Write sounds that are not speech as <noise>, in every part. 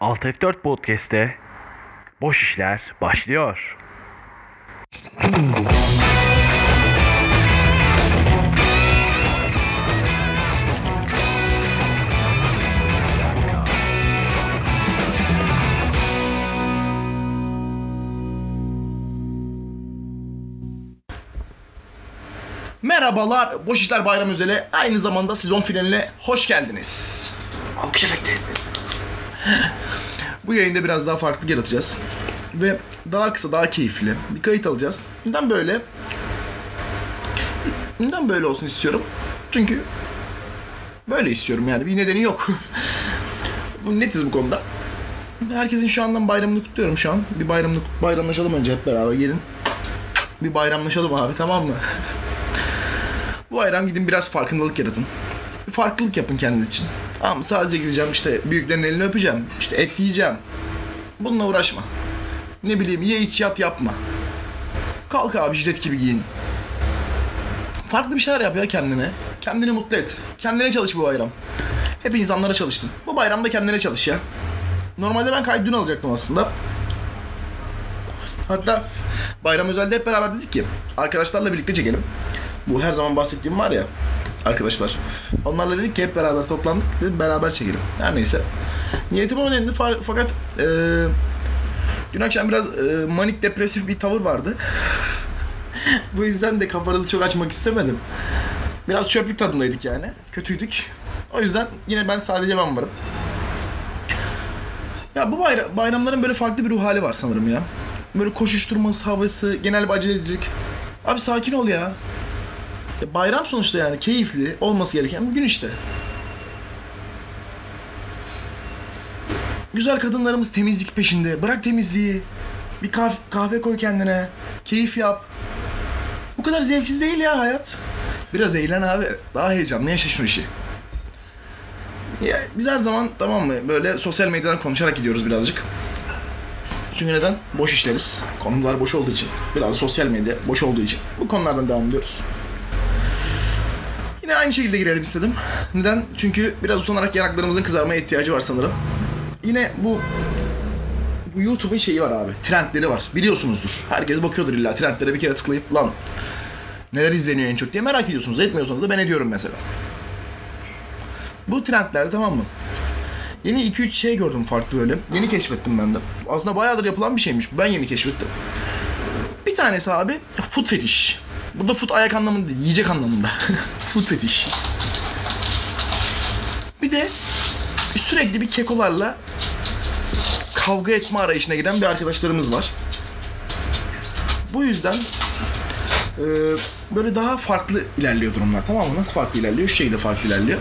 Alt F4 Podcast'te Boş İşler başlıyor. Merhabalar, Boş İşler Bayram Özeli aynı zamanda sezon finaline hoş geldiniz. Alkış efekti. Bu yayında biraz daha farklı yaratacağız. Ve daha kısa, daha keyifli bir kayıt alacağız. Neden böyle? Neden böyle olsun istiyorum? Çünkü böyle istiyorum yani bir nedeni yok. <laughs> bu netiz bu konuda. Herkesin şu andan bayramını kutluyorum şu an. Bir bayramını bayramlaşalım önce hep beraber gelin. Bir bayramlaşalım abi tamam mı? <laughs> Bu bayram gidin biraz farkındalık yaratın. Bir farklılık yapın kendiniz için. Tamam? Sadece gideceğim işte büyüklerin elini öpeceğim. İşte et yiyeceğim. Bununla uğraşma. Ne bileyim ye iç yat yapma. Kalk abi jilet gibi giyin. Farklı bir şeyler yap ya kendine. Kendini mutlu et. Kendine çalış bu bayram. Hep insanlara çalıştın. Bu bayramda kendine çalış ya. Normalde ben kaydı dün alacaktım aslında. Hatta bayram özelde hep beraber dedik ki arkadaşlarla birlikte çekelim. Bu her zaman bahsettiğim var ya arkadaşlar. Onlarla dedik ki hep beraber toplandık dedim beraber çekelim. Her neyse. Niyetim o fa- fakat e, dün akşam biraz e, manik depresif bir tavır vardı. <laughs> Bu yüzden de kafanızı çok açmak istemedim. Biraz çöplük tadındaydık yani. Kötüydük. O yüzden yine ben sadece ben varım. Ya bu bayra- bayramların böyle farklı bir ruh hali var sanırım ya. Böyle koşuşturması, havası, genel bir acelecilik. Abi sakin ol ya. Ya bayram sonuçta yani keyifli olması gereken bir gün işte. Güzel kadınlarımız temizlik peşinde. Bırak temizliği. Bir kah- kahve koy kendine. Keyif yap. Bu kadar zevksiz değil ya hayat. Biraz eğlen abi. Daha heyecanlı yaşa şu işi. Ya biz her zaman tamam mı böyle sosyal medyadan konuşarak gidiyoruz birazcık. Çünkü neden? Boş işleriz. Konular boş olduğu için. Biraz sosyal medya boş olduğu için. Bu konulardan devam ediyoruz. Yine aynı şekilde girelim istedim. Neden? Çünkü biraz utanarak yanaklarımızın kızarmaya ihtiyacı var sanırım. Yine bu bu YouTube'un şeyi var abi. Trendleri var. Biliyorsunuzdur. Herkes bakıyordur illa trendlere bir kere tıklayıp lan neler izleniyor en çok diye merak ediyorsunuz. Etmiyorsanız da ben ediyorum mesela. Bu trendler tamam mı? Yeni 2-3 şey gördüm farklı böyle. Yeni keşfettim ben de. Aslında bayağıdır yapılan bir şeymiş. Ben yeni keşfettim. Bir tanesi abi food fetiş. Burada food ayak anlamında değil, yiyecek anlamında. <laughs> food fetiş. Bir de sürekli bir kekolarla kavga etme arayışına giden bir arkadaşlarımız var. Bu yüzden e, böyle daha farklı ilerliyor durumlar tamam mı? Nasıl farklı ilerliyor? Şu şekilde farklı ilerliyor.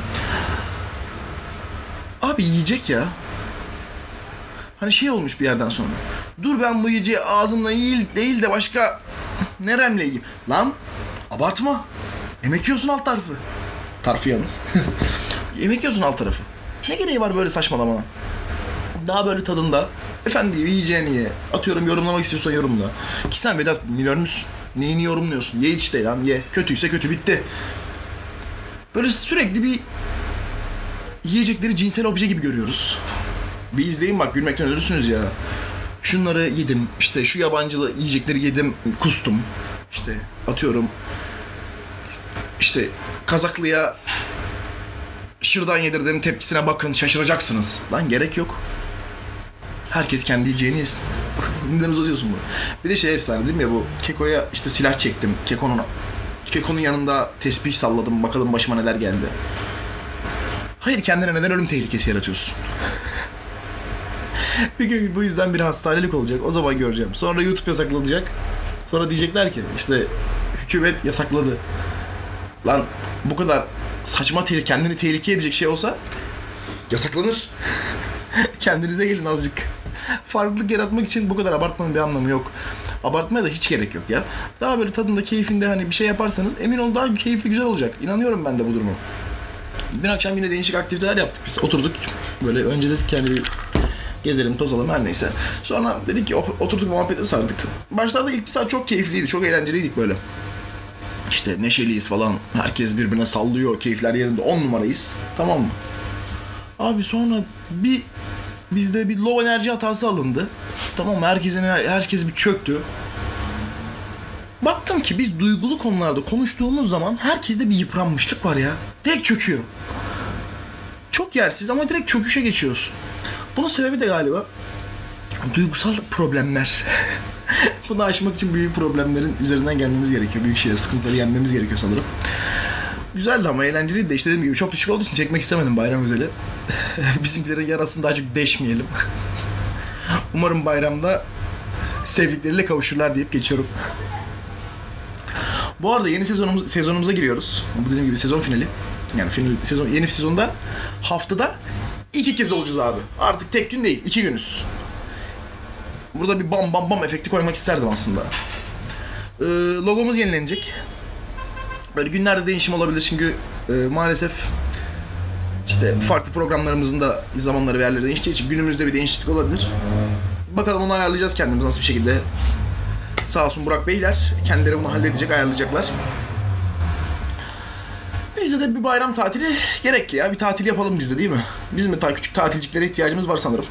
Abi yiyecek ya. Hani şey olmuş bir yerden sonra. Dur ben bu yiyeceği ağzımla değil, değil de başka neremle yiyeyim. Lan abartma. Yemek yiyorsun alt tarafı. Tarafı yalnız. <laughs> Yemek yiyorsun alt tarafı. Ne gereği var böyle saçmalamana? Daha böyle tadında. Efendi yiyeceğini ye. Atıyorum yorumlamak istiyorsan yorumla. Ki sen Vedat milyon musun? Neyini yorumluyorsun? Ye işte lan ye. Kötüyse kötü bitti. Böyle sürekli bir yiyecekleri cinsel obje gibi görüyoruz. Bir izleyin bak gülmekten ölürsünüz ya. Şunları yedim, işte şu yabancılı yiyecekleri yedim, kustum. İşte atıyorum, işte Kazaklıya şırdan yedirdim tepkisine bakın şaşıracaksınız. Lan gerek yok. Herkes kendi yiyeceğini yesin. <laughs> Neden uzatıyorsun bunu? Bir de şey efsane değil mi ya bu Keko'ya işte silah çektim. Keko'nun Keko'nun yanında tesbih salladım bakalım başıma neler geldi. Hayır kendine neden ölüm tehlikesi yaratıyorsun? <laughs> bir gün bu yüzden bir hastanelik olacak. O zaman göreceğim. Sonra YouTube yasaklanacak. Sonra diyecekler ki işte hükümet yasakladı. Lan bu kadar saçma te- kendini tehlikeye edecek şey olsa yasaklanır. <laughs> Kendinize gelin azıcık. Farklılık yaratmak için bu kadar abartmanın bir anlamı yok. Abartmaya da hiç gerek yok ya. Daha böyle tadında, keyfinde hani bir şey yaparsanız emin olun daha keyifli, güzel olacak. İnanıyorum ben de bu duruma. Dün akşam yine değişik aktiviteler yaptık biz. Oturduk böyle önce dedik yani bir gezelim tozalım her neyse. Sonra dedik ki oturduk muhabbete sardık. Başlarda ilk bir saat çok keyifliydi, çok eğlenceliydik böyle. İşte neşeliyiz falan. Herkes birbirine sallıyor, keyifler yerinde. On numarayız. Tamam mı? Abi sonra bir bizde bir low enerji hatası alındı. Tamam? Herkesin herkes bir çöktü. Baktım ki biz duygulu konularda konuştuğumuz zaman herkeste bir yıpranmışlık var ya. Direkt çöküyor. Çok yersiz ama direkt çöküşe geçiyoruz. Bunun sebebi de galiba duygusal problemler. <laughs> Bunu aşmak için büyük problemlerin üzerinden gelmemiz gerekiyor. Büyük şeyler, sıkıntıları yenmemiz gerekiyor sanırım. Güzeldi ama eğlenceliydi de işte dediğim gibi çok düşük olduğu için çekmek istemedim bayram özeli. <laughs> Bizimkilerin yarasını daha çok deşmeyelim. <laughs> Umarım bayramda sevdikleriyle kavuşurlar deyip geçiyorum. Bu arada yeni sezonumuz sezonumuza giriyoruz. Bu dediğim gibi sezon finali. Yani final, sezon yeni sezonda haftada iki kez olacağız abi. Artık tek gün değil, iki günüz. Burada bir bam bam bam efekti koymak isterdim aslında. Ee, logomuz yenilenecek. Böyle günlerde değişim olabilir çünkü e, maalesef işte farklı programlarımızın da zamanları ve yerleri değiştiği için günümüzde bir değişiklik olabilir. Bakalım onu ayarlayacağız kendimiz nasıl bir şekilde. Sağ olsun Burak Beyler kendileri bunu halledecek, ayarlayacaklar. Bizde de bir bayram tatili gerekli ya. Bir tatil yapalım bizde değil mi? Bizim de ta küçük tatilciklere ihtiyacımız var sanırım.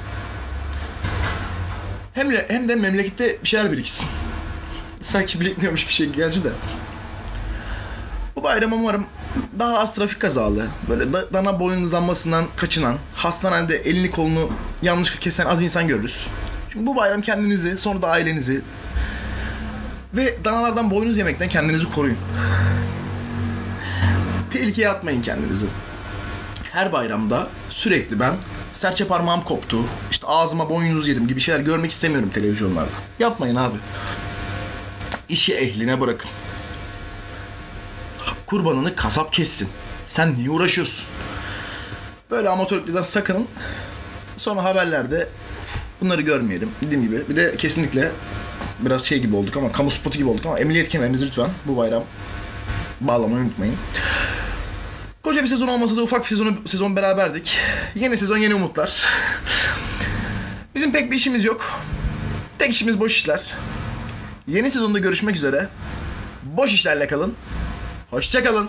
Hem de, hem de memlekette bir şeyler biriksin. <laughs> Sanki birikmiyormuş bir şey gerçi de. Bu bayram umarım daha az trafik kazalı, böyle da- dana boynuzlanmasından kaçınan, hastanede elini kolunu yanlışlıkla kesen az insan görürüz. Çünkü bu bayram kendinizi, sonra da ailenizi ve danalardan boynuz yemekten kendinizi koruyun. Tehlikeye atmayın kendinizi. Her bayramda sürekli ben serçe parmağım koptu, işte ağzıma boynuz yedim gibi şeyler görmek istemiyorum televizyonlarda. Yapmayın abi. İşi ehline bırakın. Kurbanını kasap kessin. Sen niye uğraşıyorsun? Böyle amatörlükten sakının. Sonra haberlerde bunları görmeyelim. Dediğim gibi. Bir de kesinlikle biraz şey gibi olduk ama kamu spotu gibi olduk ama emniyet kemerinizi lütfen bu bayram bağlamayı unutmayın. Bir sezon olmasa da ufak bir sezon, sezon beraberdik. Yeni sezon yeni umutlar. Bizim pek bir işimiz yok. Tek işimiz boş işler. Yeni sezonda görüşmek üzere. Boş işlerle kalın. Hoşça kalın.